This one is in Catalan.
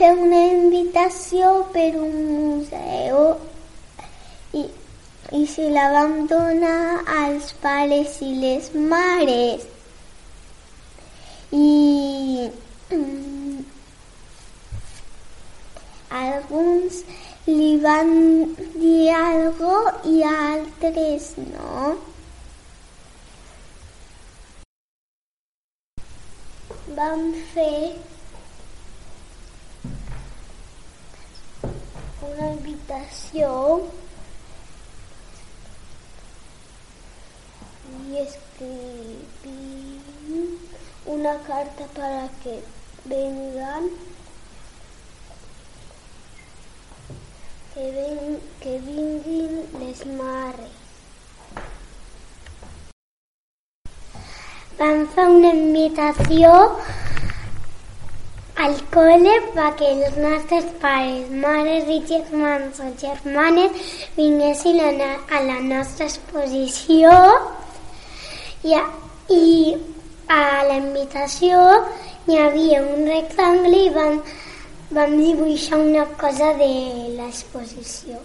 fer una invitació per un museu i, i se la vam donar als pares i les mares. I mm, alguns li van dir algo i altres no. Vam fer una invitació y escribí una carta para que vengan, que, ven, que vinguin les mares. Fer una invitació al col·le perquè els nostres pares, mares i germans o germanes vinguessin a, a la nostra exposició i a, i a la invitació hi havia un rectangle i vam, vam dibuixar una cosa de l'exposició.